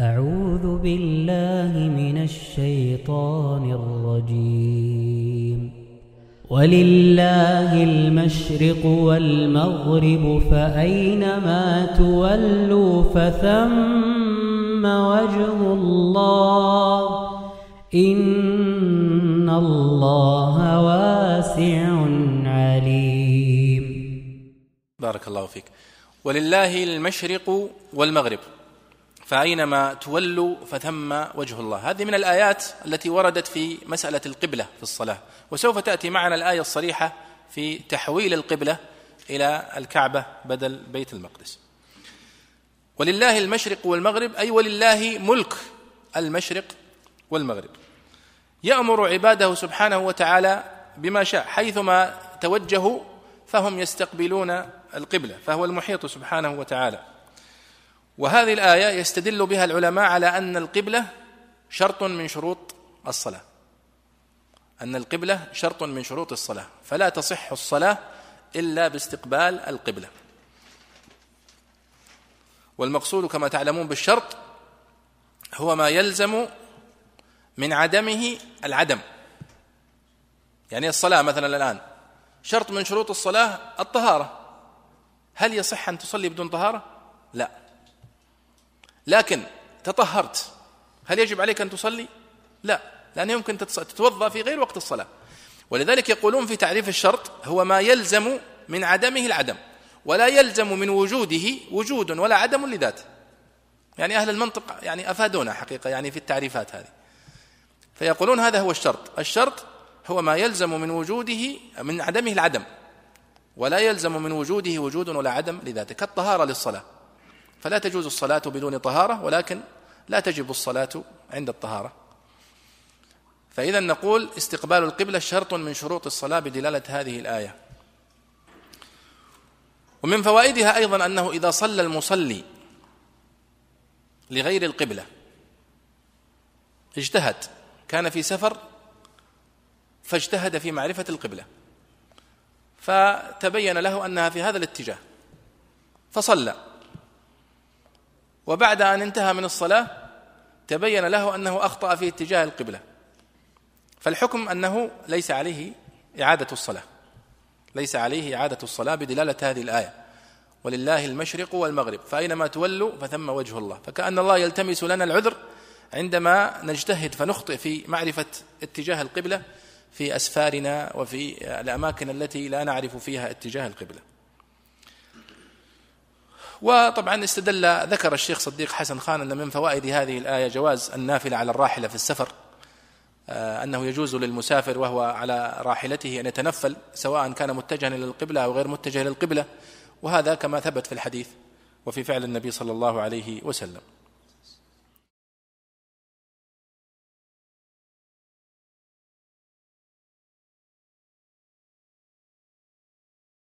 أعوذ بالله من الشيطان الرجيم. ولله المشرق والمغرب فأينما تولوا فثم وجه الله. إن الله واسع عليم. بارك الله فيك. ولله المشرق والمغرب. فأينما تولوا فثم وجه الله. هذه من الآيات التي وردت في مسألة القبلة في الصلاة. وسوف تأتي معنا الآية الصريحة في تحويل القبلة إلى الكعبة بدل بيت المقدس. ولله المشرق والمغرب أي ولله ملك المشرق والمغرب. يأمر عباده سبحانه وتعالى بما شاء. حيثما توجهوا فهم يستقبلون القبلة فهو المحيط سبحانه وتعالى. وهذه الآية يستدل بها العلماء على أن القبلة شرط من شروط الصلاة. أن القبلة شرط من شروط الصلاة. فلا تصح الصلاة إلا باستقبال القبلة. والمقصود كما تعلمون بالشرط هو ما يلزم من عدمه العدم. يعني الصلاة مثلا الآن شرط من شروط الصلاة الطهارة. هل يصح أن تصلي بدون طهارة؟ لا. لكن تطهرت. هل يجب عليك أن تصلي؟ لا لأنه يمكن تتوضأ في غير وقت الصلاة. ولذلك يقولون في تعريف الشرط هو ما يلزم من عدمه العدم ولا يلزم من وجوده وجود ولا عدم لذاته. يعني أهل المنطق يعني أفادونا حقيقة يعني في التعريفات هذه. فيقولون هذا هو الشرط. الشرط هو ما يلزم من وجوده من عدمه العدم ولا يلزم من وجوده وجود ولا عدم لذاته كالطهارة للصلاة. فلا تجوز الصلاة بدون طهارة ولكن لا تجب الصلاة عند الطهارة. فإذا نقول استقبال القبلة شرط من شروط الصلاة بدلالة هذه الآية. ومن فوائدها أيضا أنه إذا صلى المصلي لغير القبلة اجتهد كان في سفر فاجتهد في معرفة القبلة فتبين له أنها في هذا الاتجاه فصلى. وبعد أن انتهى من الصلاة تبين له أنه أخطأ في اتجاه القبلة. فالحكم أنه ليس عليه إعادة الصلاة. ليس عليه إعادة الصلاة بدلالة هذه الآية. ولله المشرق والمغرب. فأينما تولوا فثم وجه الله. فكأن الله يلتمس لنا العذر عندما نجتهد فنخطئ في معرفة اتجاه القبلة في أسفارنا وفي الأماكن التي لا نعرف فيها اتجاه القبلة. وطبعا استدل ذكر الشيخ صديق حسن خان أن من فوائد هذه الآية جواز النافلة على الراحلة في السفر. آه، أنه يجوز للمسافر وهو على راحلته أن يتنفل سواء كان متجها إلى القبلة أو غير متجه إلى القبلة. وهذا كما ثبت في الحديث وفي فعل النبي صلى الله عليه وسلم.